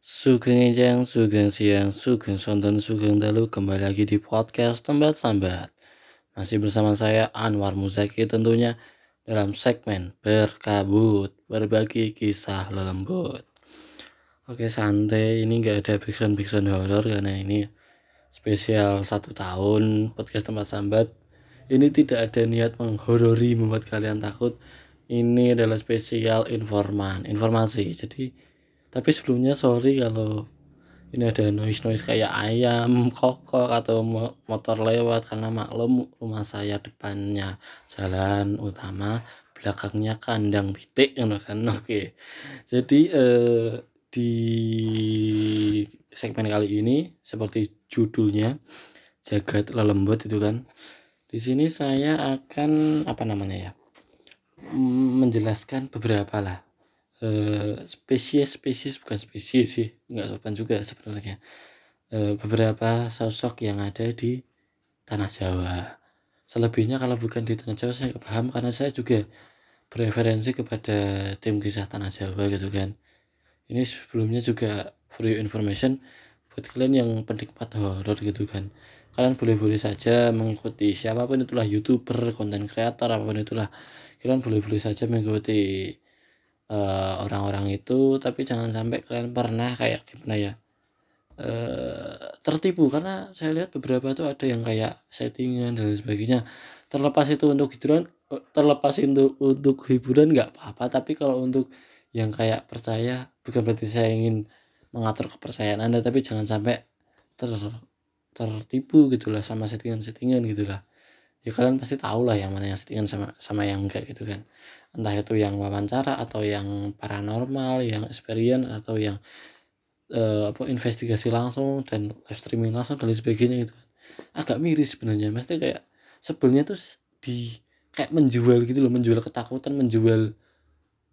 Sugeng Enjang, Sugeng Siang, Sugeng Sonten, Sugeng Dalu Kembali lagi di podcast Tempat Sambat. Masih bersama saya Anwar Muzaki tentunya Dalam segmen Berkabut Berbagi kisah lelembut. Oke santai. Ini gak ada backsound-backsound horror Karena ini spesial satu tahun podcast Tempat Sambat. Ini tidak ada niat menghorori membuat kalian takut. Ini adalah spesial informan, informasi. Jadi tapi sebelumnya sorry kalau ini ada noise noise kayak ayam kokok atau motor lewat. Karena maklum rumah saya depannya jalan utama belakangnya kandang pitik kan? Oke. Jadi eh, di segmen kali ini seperti judulnya jagat lelembut itu kan di sini saya akan apa namanya ya menjelaskan beberapa lah Eh, spesies-spesies bukan spesies sih nggak sopan juga sebenarnya. Uh, beberapa sosok yang ada di tanah Jawa. Selebihnya kalau bukan di tanah Jawa saya paham karena saya juga preferensi kepada tim kisah tanah Jawa gitu kan. Ini sebelumnya juga your information buat kalian yang penikmat horror gitu kan. Kalian boleh-boleh saja mengikuti siapa pun itulah youtuber konten kreator apa pun itulah. Kalian boleh-boleh saja mengikuti uh, orang-orang itu tapi jangan sampai kalian pernah kayak gimana ya uh, tertipu. Karena saya lihat beberapa tuh ada yang kayak settingan dan sebagainya. Terlepas itu untuk hiburan terlepas itu untuk hiburan nggak apa-apa. Tapi kalau untuk yang kayak percaya bukan berarti saya ingin mengatur kepercayaan anda tapi jangan sampai ter tertipu gitulah sama settingan-settingan gitulah ya kalian pasti tahu lah yang mana yang settingan sama sama yang enggak gitu kan. Entah itu yang wawancara atau yang paranormal yang experience atau yang uh, apa investigasi langsung dan live streaming langsung dan sebagainya gitu agak miris sebenarnya. Mesti kayak sebelnya tuh di kayak menjual gitu loh menjual ketakutan menjual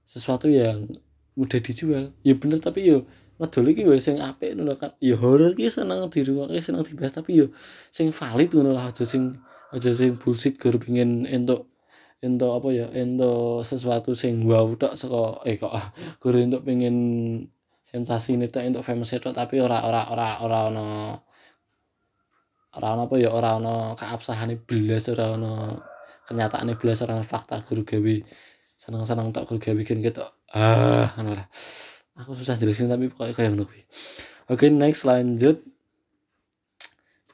sesuatu yang mudah dijual. Ya bener tapi yo ngedol iki yo sing apik ngono kan. Ya horor ki seneng dirungokne seneng dibahas tapi yo sing valid ngono lah aja sing aja sing bullshit gur pengin entuk ento apa ya ento sesuatu sing wow tok saka eh kok guru untuk pengen sensasi ini tok untuk famous tok tapi ora ora ora ora ono ora ono apa ya ora ono keabsahane belas ora ono kenyataane belas ora ono fakta guru gawe seneng-seneng tok guru gawe gen ketok. Ah ngono lah. Aku susah jelasin tapi pokoknya kayak ngono kuwi. Oke next lanjut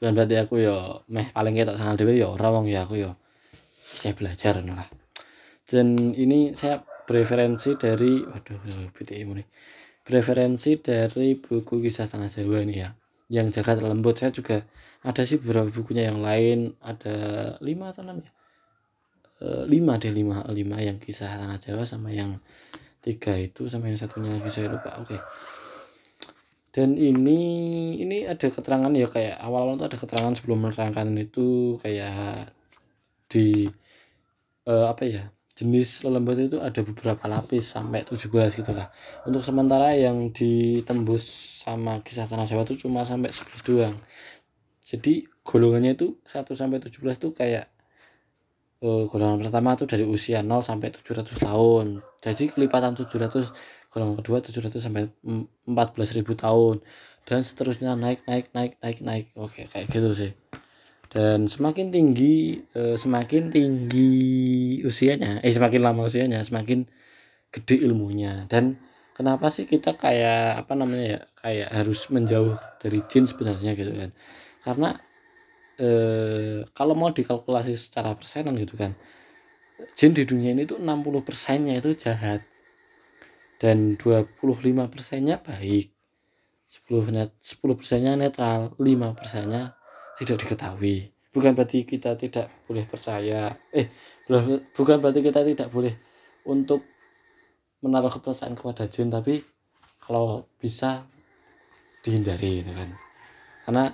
bukan berarti aku yo meh paling ketok sangat dhewe yo ora wong ya aku yo. Saya belajar nah dan ini saya preferensi dari waduh BTI ini. Preferensi dari buku kisah tanah Jawa ini ya yang jagat lembut. Saya juga ada sih beberapa bukunya yang lain. Ada lima atau enam ya? E, lima deh lima lima yang kisah tanah Jawa sama yang tiga itu sama yang satunya saya lupa. Oke. okay. Dan ini ini ada keterangan ya kayak awal-awal itu ada keterangan sebelum menerangkan itu kayak di uh, apa ya jenis lelembut itu ada beberapa lapis sampai 17 gitu lah. Untuk sementara yang ditembus sama kisah tanah Jawa itu cuma sampai 11 doang. Jadi golongannya itu 1 sampai 17 itu kayak uh, golongan pertama itu dari usia 0 sampai 700 tahun. Jadi kelipatan 700 golongan kedua 700 sampai 14.000 tahun. Dan seterusnya naik naik naik naik naik. Oke kayak gitu sih. Dan semakin tinggi eh, semakin tinggi usianya eh semakin lama usianya semakin gede ilmunya. Dan kenapa sih kita kayak apa namanya ya kayak harus menjauh dari jin sebenarnya gitu kan? Karena eh, kalau mau dikalkulasi secara persenan gitu kan jin di dunia ini tuh 60 persennya itu jahat dan 25 persennya baik. 10 net 10 persennya netral 5 persennya tidak diketahui. Bukan berarti kita tidak boleh percaya. Eh bukan berarti kita tidak boleh untuk menaruh kepercayaan kepada jin tapi kalau bisa dihindari gitu kan. Karena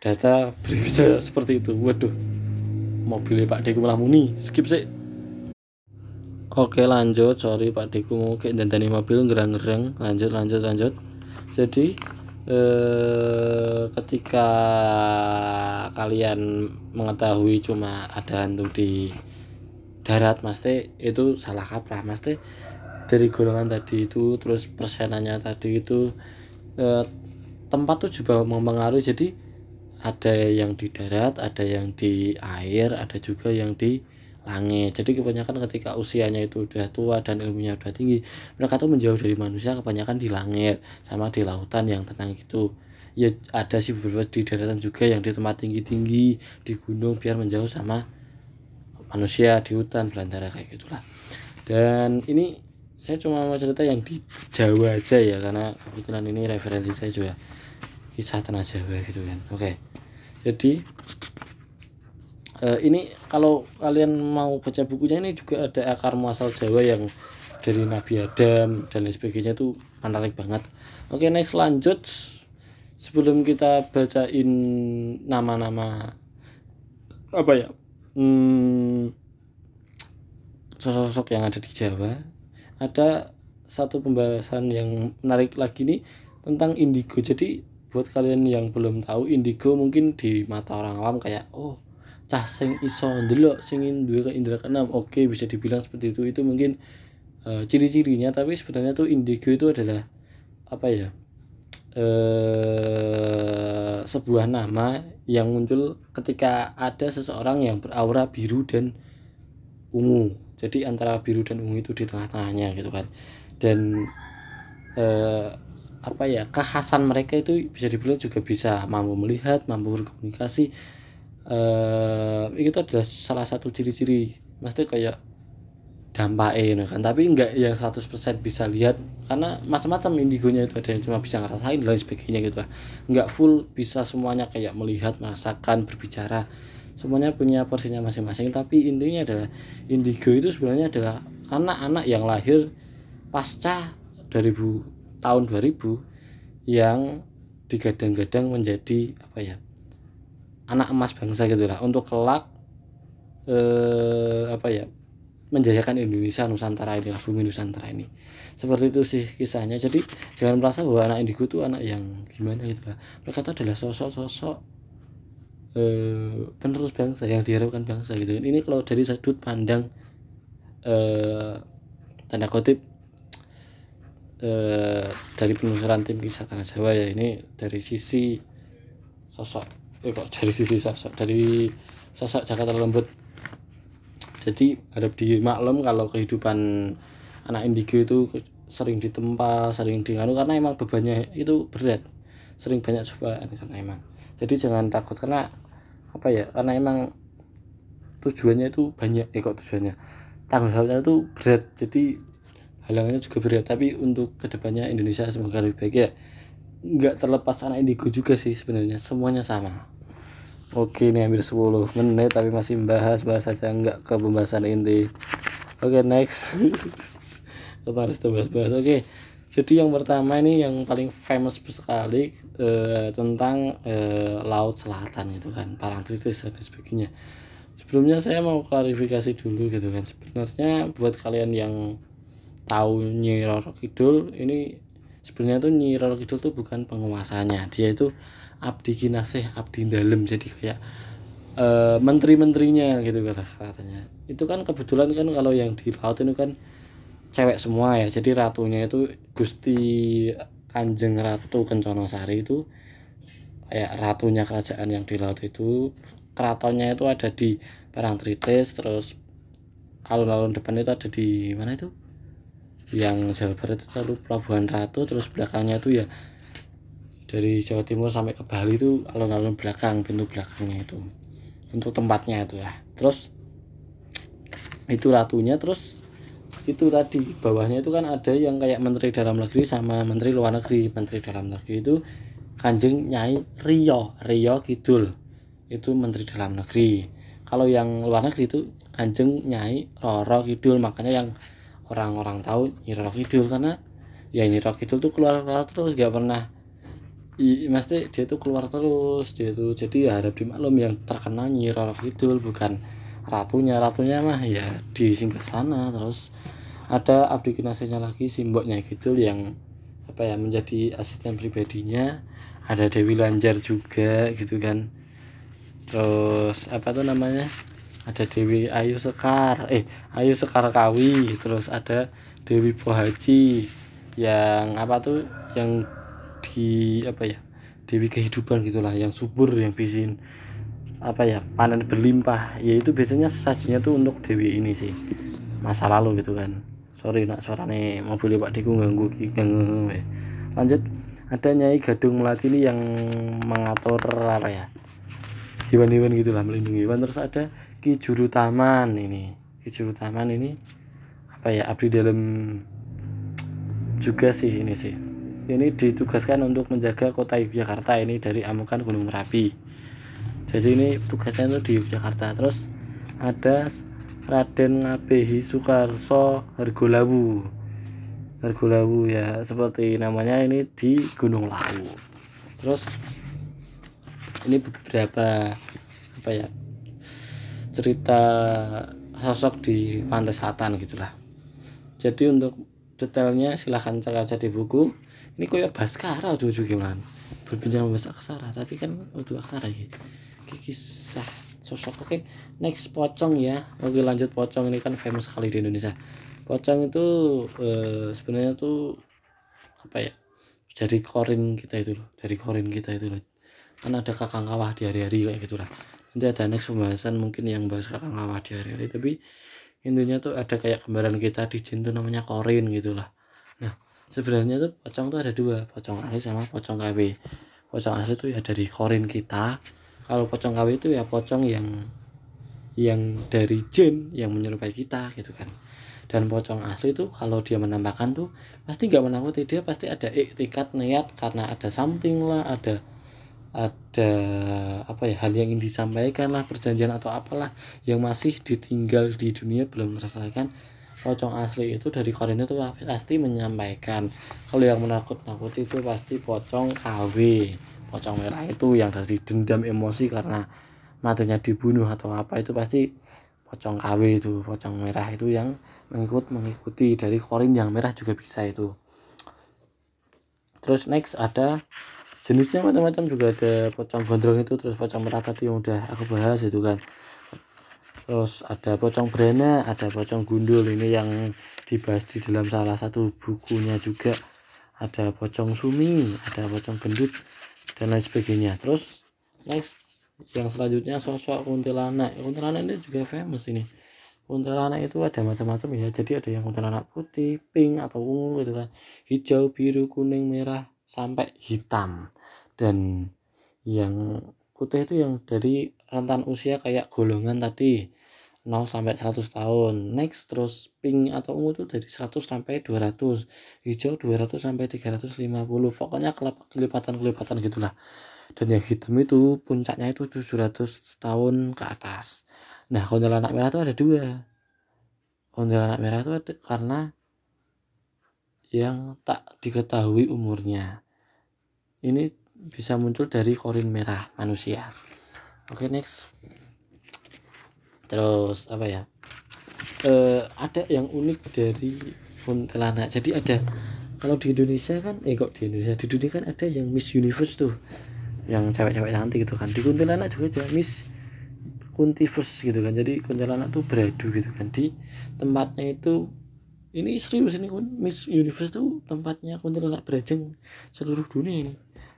data bisa seperti itu waduh mobilnya Pak Deku malah muni. Skip sih Oke lanjut. Sorry Pak Deku mau kayak dandani mobil ngerang-ngerang. Lanjut lanjut lanjut. Jadi eh, ketika kalian mengetahui cuma ada hantu di darat mesti itu salah kaprah mesti dari golongan tadi itu terus persenannya tadi itu eh, tempat tuh juga mempengaruhi. Jadi ada yang di darat ada yang di air ada juga yang di langit. Jadi kebanyakan ketika usianya itu udah tua dan ilmunya udah tinggi mereka tuh menjauh dari manusia kebanyakan di langit sama di lautan yang tenang gitu. Ya ada sih beberapa di daratan juga yang di tempat tinggi-tinggi di gunung biar menjauh sama manusia di hutan belantara kayak gitulah. Dan ini saya cuma mau cerita yang di Jawa aja ya karena kebetulan ini referensi saya juga kisah tanah Jawa gitu kan. Oke. Jadi uh, ini kalau kalian mau baca bukunya ini juga ada akar muasal Jawa yang dari Nabi Adam dan lain sebagainya tuh menarik banget. Oke next lanjut. Sebelum kita bacain nama-nama apa ya hmm, sosok-sosok yang ada di Jawa ada satu pembahasan yang menarik lagi nih tentang indigo. Jadi buat kalian yang belum tahu indigo mungkin di mata orang awam kayak oh cah sing iso ndelok sing duwe indra keenam oke bisa dibilang seperti itu. Itu mungkin uh, ciri-cirinya tapi sebenarnya tuh indigo itu adalah apa ya uh, sebuah nama yang muncul ketika ada seseorang yang beraura biru dan ungu. Jadi antara biru dan ungu itu di tengah-tengahnya gitu kan. Dan uh, apa ya kekhasan mereka itu bisa dibilang juga bisa mampu melihat mampu berkomunikasi eh itu adalah salah satu ciri-ciri. Mesti kayak dampaknya kan. Tapi enggak yang 100% bisa lihat karena macam-macam indigonya itu. Ada yang cuma bisa ngerasain lain sebagainya gitu lah. Enggak full bisa semuanya kayak melihat merasakan berbicara. Semuanya punya porsinya masing-masing. Tapi intinya adalah indigo itu sebenarnya adalah anak-anak yang lahir pasca 2000 tahun 2000 yang digadang-gadang menjadi apa ya anak emas bangsa gitu lah. Untuk kelak eh, apa ya menjayakan Indonesia Nusantara ini bumi Nusantara ini. Seperti itu sih kisahnya. Jadi jangan merasa bahwa anak indigo itu anak yang gimana gitu lah. Mereka itu adalah sosok-sosok eh, penerus bangsa yang diharapkan bangsa gitu. Ini kalau dari sudut pandang eh, tanda kutip eh, dari penelusuran tim kisah tanah Jawa ya. Ini dari sisi sosok eh kok dari sisi sosok dari sosok Jakarta Lembut. Jadi ada di maklum kalau kehidupan anak indigo itu sering ditempa sering dianu karena emang bebannya itu berat. Sering banyak cobaan karena emang. Jadi jangan takut karena apa ya karena emang tujuannya itu banyak. Eh kok tujuannya? Tanggung jawabnya itu berat. Jadi halangannya juga berat. Tapi untuk ke depannya Indonesia semoga lebih baik ya. Nggak terlepas anak indigo juga sih sebenarnya. Semuanya sama oke ini hampir 10 menit tapi masih bahas bahas saja nggak ke pembahasan inti. Oke next. Kita harus bahas-bahas? Oke jadi yang pertama ini yang paling famous sekali eh, tentang eh, laut selatan itu kan Parangtritis dan sebagainya. Sebelumnya saya mau klarifikasi dulu gitu kan. Sebenarnya buat kalian yang tahu Nyi Roro Kidul ini sebenarnya tuh Nyi Roro Kidul tuh bukan penguasanya. Dia itu abdi kinaseh abdi dalam jadi kayak e, menteri-menterinya gitu kata katanya. Itu kan kebetulan kan kalau yang di laut itu kan cewek semua ya. Jadi ratunya itu Gusti Kanjeng Ratu Kencana Sari itu kayak ratunya kerajaan yang di laut itu keratonnya itu ada di Parangtritis terus alun-alun depan itu ada di mana itu? Yang Jawa Barat itu lalu Pelabuhan Ratu terus belakangnya itu ya dari Jawa Timur sampai ke Bali itu alun-alun belakang pintu belakangnya itu. Untuk tempatnya itu ya. Terus itu ratunya terus itu tadi bawahnya itu kan ada yang kayak menteri dalam negeri sama menteri luar negeri. Menteri dalam negeri itu kanjeng nyai Rio Rio Kidul. Itu menteri dalam negeri. Kalau yang luar negeri itu kanjeng nyai Roro Kidul. Makanya yang orang-orang tahu Nyi Roro Kidul karena ya Nyi Roro Kidul tuh keluar keluar terus gak pernah i, mesti dia tuh keluar terus dia tuh jadi ya harap dimaklum yang terkenal Nyi Roro bukan ratunya. Ratunya mah ya di singgah sana terus ada abdi kinasihnya lagi simboknya Kidul yang apa ya menjadi asisten pribadinya. Ada Dewi Lanjar juga gitu kan. Terus apa tuh namanya? Ada Dewi Ayu Sekar eh Ayu Sekar Kawi terus ada Dewi Pohaji yang apa tuh yang di apa ya dewi kehidupan gitulah yang subur yang bisin apa ya panen berlimpah. Ya itu biasanya sajinya tuh untuk dewi ini sih masa lalu gitu kan. Sorry nak suarane mobil pak diku ganggu ganggu lanjut ada nyai gadung melati ini yang mengatur apa ya hewan-hewan gitulah melindungi hewan. Terus ada ki juru taman ini ki juru taman ini apa ya abdi dalam juga sih ini sih ini ditugaskan untuk menjaga kota Yogyakarta ini dari amukan Gunung Merapi. Jadi ini tugasnya itu di Yogyakarta. Terus ada Raden Ngabehi Soekarso Hargolawu. Hargolawu ya seperti namanya ini di Gunung Lawu. Terus ini beberapa apa ya cerita sosok di pantai selatan gitulah. Jadi untuk detailnya silahkan cek aja di buku. Ini koyo baskara tuh juga kan berbincang bahasa aksara tapi kan udah aksara gitu kisah sosok. Oke next pocong ya. Oke lanjut pocong. Ini kan famous sekali di Indonesia. Pocong itu eh, sebenarnya tuh apa ya dari korin kita itu loh dari korin kita itu loh. Kan ada kakang kawah di hari-hari kayak gitulah. Nanti ada next pembahasan mungkin yang bahas kakang kawah di hari-hari tapi intinya tuh ada kayak gambaran kita di jin tuh namanya korin gitulah. Nah sebenarnya tuh pocong tuh ada dua pocong asli sama pocong KW pocong asli tuh ya dari korin kita. Kalau pocong KW itu ya pocong yang yang dari jin yang menyerupai kita gitu kan. Dan pocong asli itu kalau dia menampakkan tuh pasti nggak menakuti dia pasti ada iktikat niat karena ada something lah ada ada apa ya hal yang ingin disampaikan lah perjanjian atau apalah yang masih ditinggal di dunia belum terselesaikan. Pocong asli itu dari korin itu pasti menyampaikan. Kalau yang menakut-nakut itu pasti pocong KW pocong merah itu yang dari dendam emosi karena matinya dibunuh atau apa itu pasti pocong KW itu. Pocong merah itu yang mengikut mengikuti dari korin yang merah juga bisa itu. Terus next ada jenisnya macam-macam juga ada pocong gondrong itu terus pocong merah tadi yang udah aku bahas itu kan. Terus ada pocong berena ada pocong gundul ini yang dibahas di dalam salah satu bukunya juga. Ada pocong sumi ada pocong gendut dan lain sebagainya. Terus next yang selanjutnya sosok kuntilanak. Kuntilanak ini juga famous ini. Kuntilanak itu ada macam-macam ya. Jadi ada yang kuntilanak putih pink atau ungu gitu kan. Hijau biru kuning merah sampai hitam. Dan yang putih itu yang dari rentan usia kayak golongan tadi 0 sampai 100 tahun. Next terus pink atau ungu itu dari 100 sampai 200 hijau 200 sampai 350 pokoknya kelipatan-kelipatan gitulah. Dan yang hitam itu puncaknya itu 700 tahun ke atas. Nah kuntilanak merah itu ada dua. Kuntilanak merah itu ada karena yang tak diketahui umurnya. Ini bisa muncul dari korin merah manusia. Oke okay, next. Terus apa ya? E, ada yang unik dari kuntilanak. Jadi ada kalau di Indonesia kan eh kok di Indonesia? Di dunia kan ada yang Miss Universe tuh. Yang cewek-cewek cantik gitu kan. Di kuntilanak juga ada Miss Kuntiverse gitu kan. Jadi kuntilanak tuh beradu gitu kan. Di tempatnya itu ini serius ini Miss Universe tuh tempatnya kuntilanak berajeng seluruh dunia ini.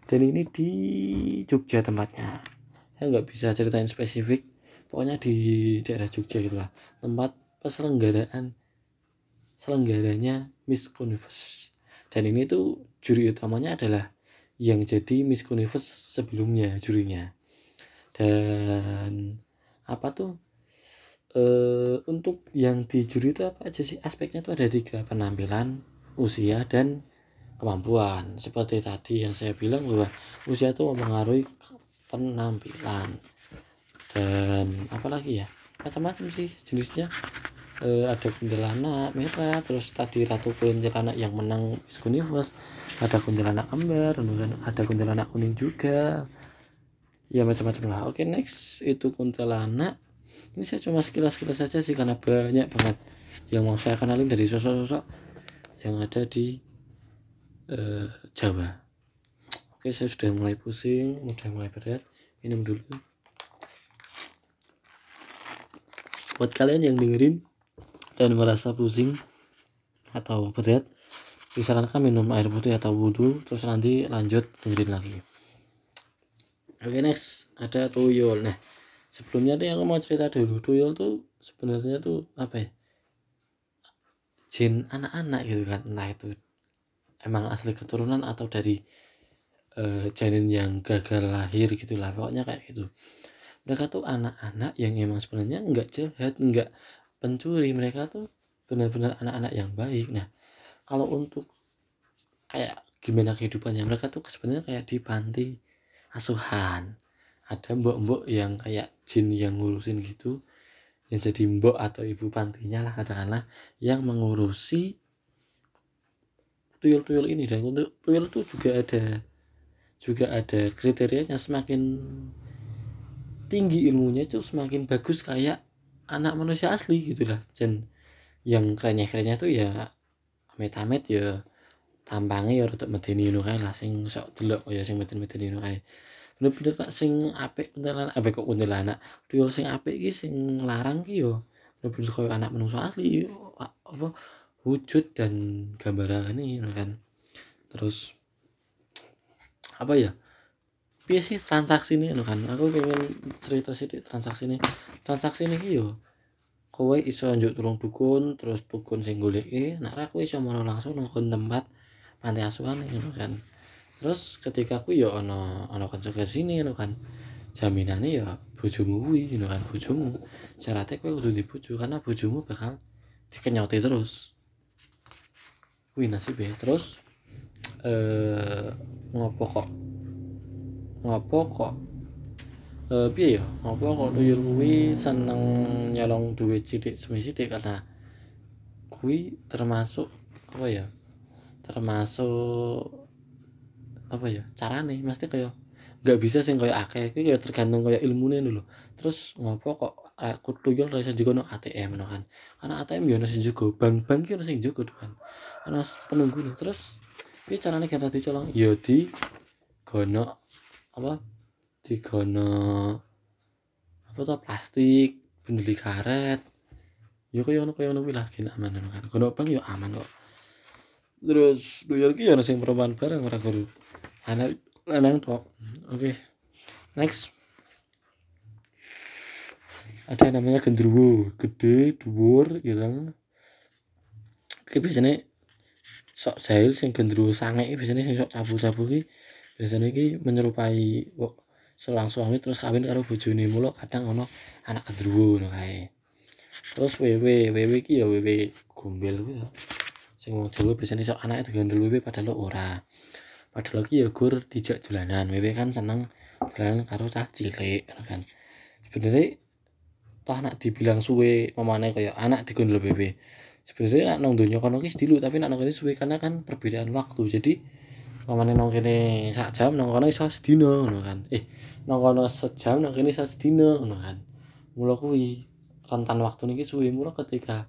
Dan ini di Jogja tempatnya. Saya nggak bisa ceritain spesifik. Pokoknya di daerah Jogja gitulah tempat peselenggaraan selenggaranya Miss Universe. Dan ini tuh juri utamanya adalah yang jadi Miss Universe sebelumnya jurinya. Dan apa tuh e, untuk yang di juri itu apa aja sih? Aspeknya tuh ada tiga penampilan usia dan kemampuan. Seperti tadi yang saya bilang bahwa usia itu mempengaruhi penampilan. Dan apalagi ya? Macam-macam sih jenisnya. E, ada kuntilanak merah terus tadi ratu kuntilanak yang menang Miss Universe ada kuntilanak kembar ada kuntilanak kuning juga. Ya macam-macam lah. Oke next itu kuntilanak ini saya cuma sekilas-sekilas saja sih karena banyak banget yang mau saya kenalin dari sosok-sosok yang ada di eh, Jawa. Oke saya sudah mulai pusing sudah mulai berat. Minum dulu. Buat kalian yang dengerin dan merasa pusing atau berat disarankan minum air putih atau wudhu terus nanti lanjut dengerin lagi. Oke next. Ada tuyul. Nah sebelumnya nih aku mau cerita dulu. Tuyul tuh sebenarnya tuh apa ya? Jin anak-anak gitu kan. Nah itu emang asli keturunan atau dari uh, janin yang gagal lahir gitulah. Pokoknya kayak gitu. Mereka tuh anak-anak yang emang sebenarnya nggak jahat nggak pencuri. Mereka tuh benar-benar anak-anak yang baik. Nah kalau untuk kayak gimana kehidupannya? Mereka tuh sebenarnya kayak di panti asuhan. Ada mbok-mbok yang kayak jin yang ngurusin gitu yang jadi mbok atau ibu pantinya lah katakanlah yang mengurusi tuyul-tuyul ini. Dan untuk tuyul itu juga ada juga ada kriterianya. Semakin tinggi ilmunya itu semakin bagus kayak anak manusia asli gitulah dan yang kerennya-kerennya tuh ya amit-amit ya tampangnya ya rada medeni kae lah. Sing sok delok kaya sing meden-medeni kae bener-bener tak sing apik kuntilanak. Apik kok kuntilanak. Tuyul sing apik iki sing larang ki yo. Bener-bener kaya anak menungso asli apa wujud dan gambarane ngono kan. Terus apa ya? Piye sih transaksi ini kan? Aku pengen cerita sih transaksi ini transaksi ini yo kowe iso njuk tulung dukun terus dukun sing goleki nek ra kowe iso mono langsung nang tempat panti asuhan ngono kan terus ketika aku ya ono ono kanca sini ngono kan. Jaminane ya bojomu kuwi ngono kan bojomu. Syaratnya kowe kudu di bojo karena bojomu bakal dikenyoti terus. Kuwi nasib ya terus eh ngopo kok? Ngopo kok? Uh, piye ya? Apa kok tuyul kuwi seneng nyolong duit cilik semi sithik karena kuwi termasuk apa ya? Termasuk apa ya carane. Mesti kayak nggak bisa sih kayak akeh. Itu ya tergantung kayak ilmunya dulu. Terus ngopo kok aku tuyul rasa juga no ATM no kan. Karena ATM ya nasi juga bank bank ya nasi juga kan. Karena penunggu nih terus ini caranya kan tadi colong? Ya di gono apa? Digono apa tuh plastik bendeli karet. Yo kaya ono kaya ono kuwi aman kan. Kono bang yo aman kok. Terus duyul ki yo sing perempuan bareng ora anak lanang tok oke next. Ada yang namanya gendruwo gede dhuwur ireng iki biasanya sok jahil sing gendruwo sange biasanya sing sok cabu-cabu ki biasanya ki menyerupai seorang suami terus kawin karo bojone. Mula kadang ono anak kedruwo ngono kae. Terus wewe wewe ki ya wewe gombel kuwi sing wong Jawa biasanya sok anak itu gandel wewe padahal ora padahal ki ya gur dijak jalanan wewe kan seneng jalan karo cah cilik kan. Sebenarnya toh anak dibilang suwe mamane kaya anak digondol wewe. Sebenarnya nak nang donya kono ki dulu tapi nak nang kene suwe karena kan perbedaan waktu. Jadi mamane nang kene sak jam nang kono iso sedina ngono kan. Eh nang kono sejam nang kene iso sedina ngono kan. Mula kuwi rentan waktu niki suwe. Mula ketika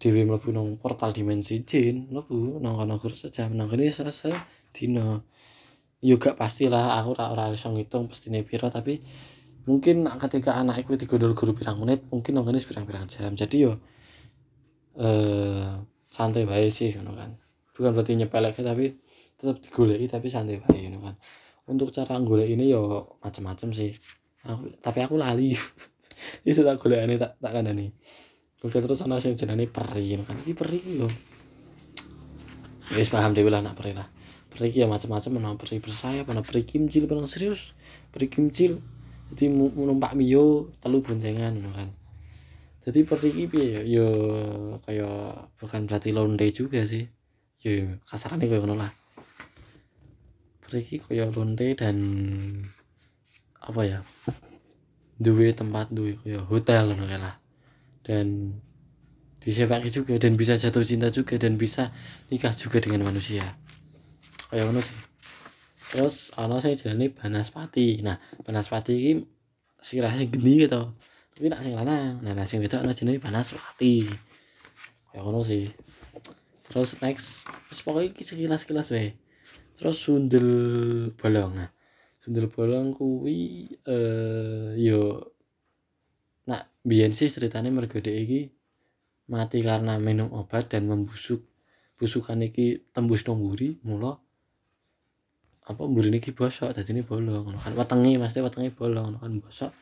dhewe mlebu nang portal dimensi jin mlebu nang kono gur sejam nang kene iso sedina yo gak pastilah aku ora ora iso ngitung pestine pira tapi mungkin ketika anak iku digondol guru pirang menit mungkin nang kene pirang-pirang jam. Jadi yo eh santai bae sih ngono kan. Bukan berarti nyepelek tapi tetap digoleki tapi santai bae ngono kan. Untuk cara golek ini yo macam-macam sih. Aku, tapi aku lali. Itu tak ini tak tak nih udah terus ana sing jenenge peri kan. Iki peri yo wis paham dhewe lah nak peri lah peri ya macam-macam ana peri bersayap ana peri kimcil paling serius peri kimcil. Jadi numpak mio telu boncengan kan. Jadi peri iki piye ya yo kayak bukan berarti londe juga sih. Yo kasarannya kayak lah. Riki kaya lonte dan apa ya? Duwe tempat duwe kaya hotel ngono lah. Dan disewake juga dan bisa jatuh cinta juga dan bisa nikah juga dengan manusia kayak ngono sih. Terus ana sing jenenge Banaspati. Nah Banaspati iki sirah sing geni gitu tapi nak sing lanang. Nah sing wedok ana jenenge Banaspati. Kayak ngono sih. Terus next terus pokoknya sekilas-kilas wae. Terus sundel bolong. Nah sundel bolong kuwi eh yo nak biyen sih ceritanya mergo iki mati karena minum obat dan membusuk busukan iki tembus nang mburi mula apa mburine iki bosok dadine bolong ngono kan. Wetenge mesti wetenge bolong ngono kan bosok.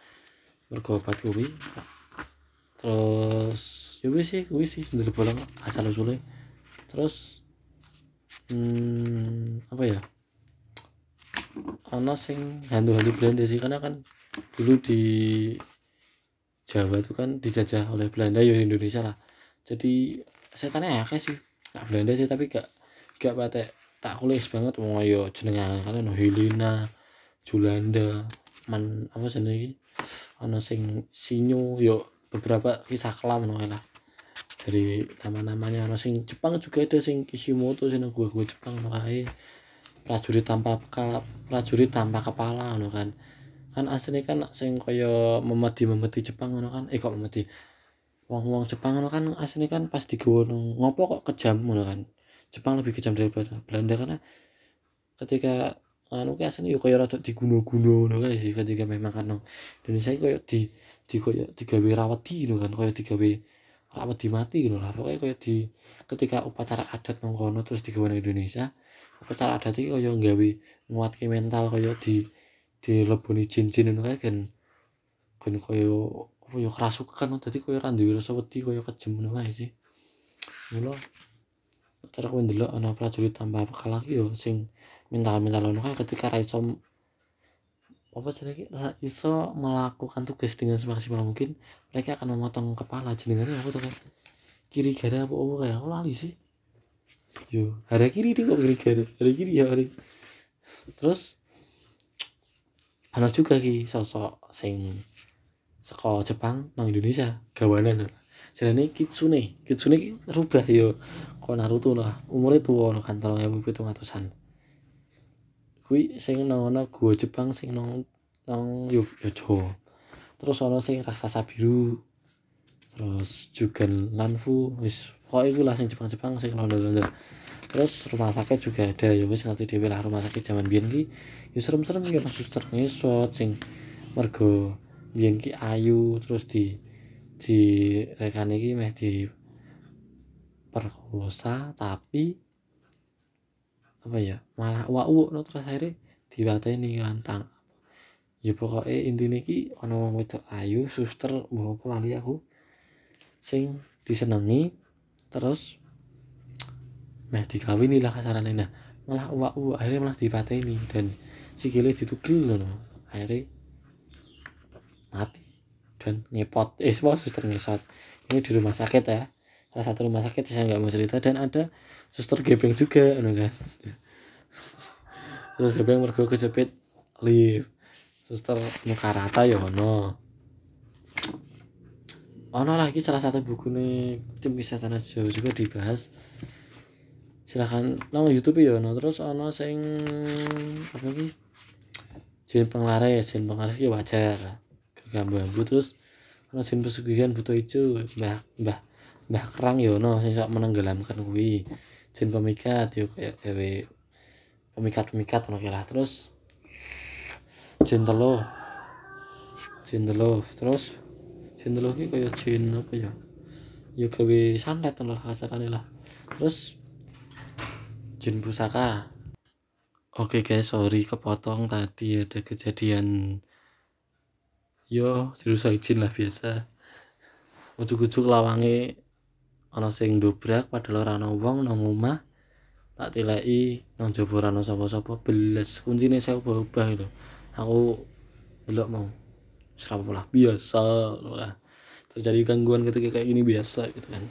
Mergo obat kuwi. Terus ya wis sih kuwi sih sendiri bolong asal usule terus hmm, apa ya? Ana sing hantu-hantu Belanda sih karena kan dulu di Jawa itu kan dijajah oleh Belanda ya Indonesia lah. Jadi setannya akeh sih. Gak Belanda sih tapi gak gak patek tak kulis banget wong ayo jenenge kan no Helena Julanda man apa jenenge ana sing Sinyo yo beberapa kisah kelam no lah. Dari nama-namanya. Ana sing Jepang juga ada sing Kishimoto sing gua-gua Jepang no kae prajurit tanpa kepala prajurit tanpa kepala ngono kan. Kan asli kan sing kaya memedi memedi Jepang ngono kan. Eh kok memedi wong-wong Jepang ngono kan asli kan pas digawa ngopo kok kejam ngono kan Jepang lebih kejam daripada Belanda karena ketika anu ki asline yo kaya rada diguno-guno ngono sih ketika memang kan Indonesia kaya di di kaya digawe rawati ngono kan kaya digawe rawati mati ngono lah. Pokoknya kaya di ketika upacara adat nang kono terus digawe Indonesia upacara adat iki kaya nggawe nguatke mental kaya di dileboni jin-jin ngono kae kan kan apa ya kerasukan. Dadi kaya ra duwe rasa kaya kejem ngono sih. Mula cara kowe ndelok ana prajurit tanpa bekal iki yo sing mental-mental ngono. Kae ketika ra iso apa jenenge? Ra iso melakukan tugas dengan semaksimal mungkin mereka akan memotong kepala jenengane. Apa tuh kan kiri gara apa apa kayak? Aku lali sih. Yo hari kiri deh kok kiri gara hari kiri ya hari terus ana juga ki sosok sing saka Jepang nang Indonesia gawanan jenenge Kitsune. Kitsune ki rubah yo kok Naruto lah. Umure tuwa kan 3700-an kuwi sing nang ana gua Jepang sing nang nang Yojo terus ana sing raksasa biru terus juga Lanfu wis pokoknya itu lah sing Jepang-Jepang sing ronda-ronda terus rumah sakit juga ada ya wis ngerti dhewe lah rumah sakit zaman biyen ki ya serem-serem ya suster ngesot sing mergo biyen ki ayu terus di di rekane iki meh di perkosa tapi apa ya malah wak no terus akhirnya diwateni kan tang ya pokoknya intinya ki ana wong wedok ayu suster apa lali aku sing disenengi terus meh dikawini lah kasarane. Nah malah uak akhirnya malah dipateni dan sikile ditugel loh akhirnya mati dan ngepot eh semua suster ngesot ini di rumah sakit ya. Salah satu rumah sakit saya nggak mau cerita. Dan ada suster gepeng juga kan? Suster gepeng mergo kejepit lift. Suster muka rata ya ono. Ono lagi salah satu buku nih tim kisah tanah jauh juga dibahas. Silahkan nang YouTube ya no terus ono sing apa lagi? Jin penglaris. Jin penglaris ya wajar gambar terus ono jin pesugihan butuh hijau mbah mbah mbah kerang ya no sing sok menenggelamkan kuwi. Jin pemikat yo kayak gawe pemikat pemikat ono lah. Terus jin telo jin telo terus jin telo ki kayak jin apa ya? Ya gawe santet lah kasarane lah. Terus jin pusaka. Oke guys sorry kepotong tadi ada kejadian yo dirusak izin lah biasa. Ujuk-ujuk lawange ana sing dobrak padahal ora ana wong nang omah. Tak tileki nang jaba ora ana sapa-sapa beles. Kuncine saya ubah-ubah lho aku delok mau serapa lah biasa lah. Terjadi gangguan ketika kayak gini biasa gitu kan.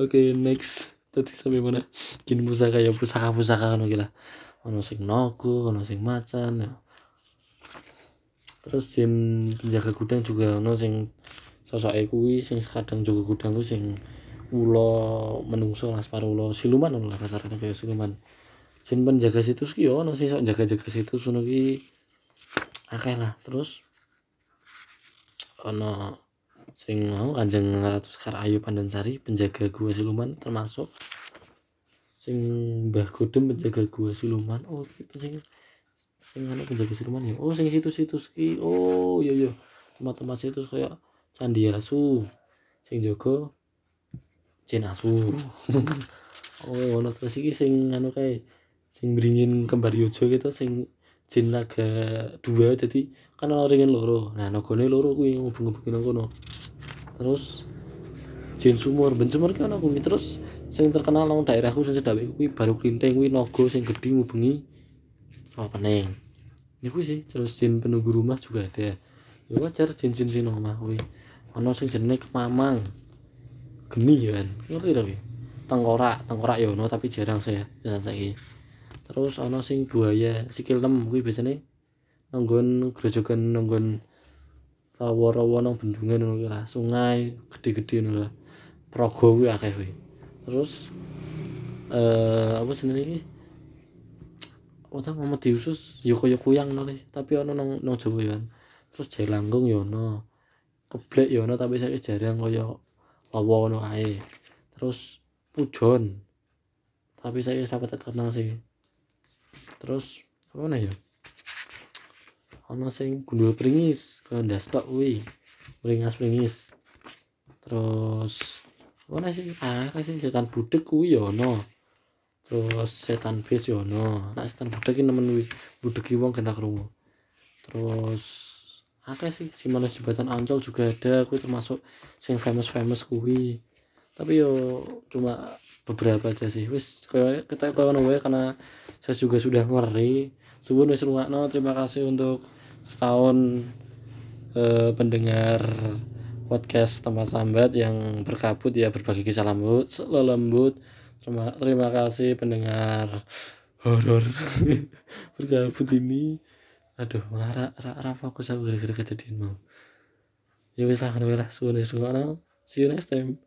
Oke okay, next. Tadi sampai mana? Kini pusaka ya pusaka pusaka kan lah. Ono sing naga ono sing macan ya. Terus jin penjaga gudang juga ono sing sosok kuwi sing kadang jaga gudang kuwi sing ulo menungso lah separuh ulo siluman ono lah kasarnya kayak siluman. Jin penjaga situs ki ono sing sok jaga-jaga situs ono ki akeh lah. Terus ono sing mau Kanjeng Ratu Sekar Ayu Pandansari penjaga gua siluman termasuk. Sing Mbah Godem penjaga gua siluman. Oh penjaga sing ana penjaga siluman ya? Oh sing situs-situs ki. Oh iya iya. Tempat-tempat situs kayak Candi Asu sing jaga jin asu. Oh ngono terus iki sing anu kae sing beringin kembar yojo gitu sing jin naga dua jadi kan ana ringin loro. Nah nagane loro kuwi ngubung-ngubungi nang kono. Terus jin sumur ben sumur ki ana kuwi. Terus sing terkenal nang daerahku sing sedawe kuwi baru klinting kuwi naga sing gedhi ngubengi neng ini kuwi sih terus jin penunggu rumah juga ada ya. Wajar jin-jin sing nang omah kuwi ana sing jenenge kemamang. Geni ya kan ngerti ta kuwi tengkorak tengkorak ya ono tapi jarang saya jalan saiki. Terus ana sing buaya sikil 6 kuwi biasane nanggon grojogan nanggon rawa-rawa nang bendungan ngono kuwi lah sungai gede-gede ngono lah. Praga kuwi akeh kuwi terus eh apa iki apa ta Muhammad Yusus ya kaya kuyang nang tapi ana nang nang Jawa ya kan. Terus Jailangkung ya ono. Keblek ya ono tapi saiki jarang kaya lawa ngono kae terus pujon. Tapi saya sampai terkenal sih. Terus apa nih ya? Ana sing gundul pringis kandas tok kuwi. Pringas pringis terus apa sih? Ah sih setan budek kuwi ya ono terus setan bis ya ono nek setan budek iki nemen wis budeki wong kena krungu. Terus akeh sih Simanes Jembatan Ancol juga ada kuwi termasuk sing famous famous kuwi. Tapi yo cuma beberapa aja sih. Wis kayak kita kawan wae karena saya juga sudah ngeri. Subuh wis rungokno terima kasih untuk setahun eh, pendengar podcast tempat sambat yang berkabut ya berbagi kisah lembut lembut terima terima kasih pendengar horor berkabut ini. Aduh malah ra, ra, ra fokus aku gara-gara kejadian mau. Ya wis lah kan lah. Wis see you next time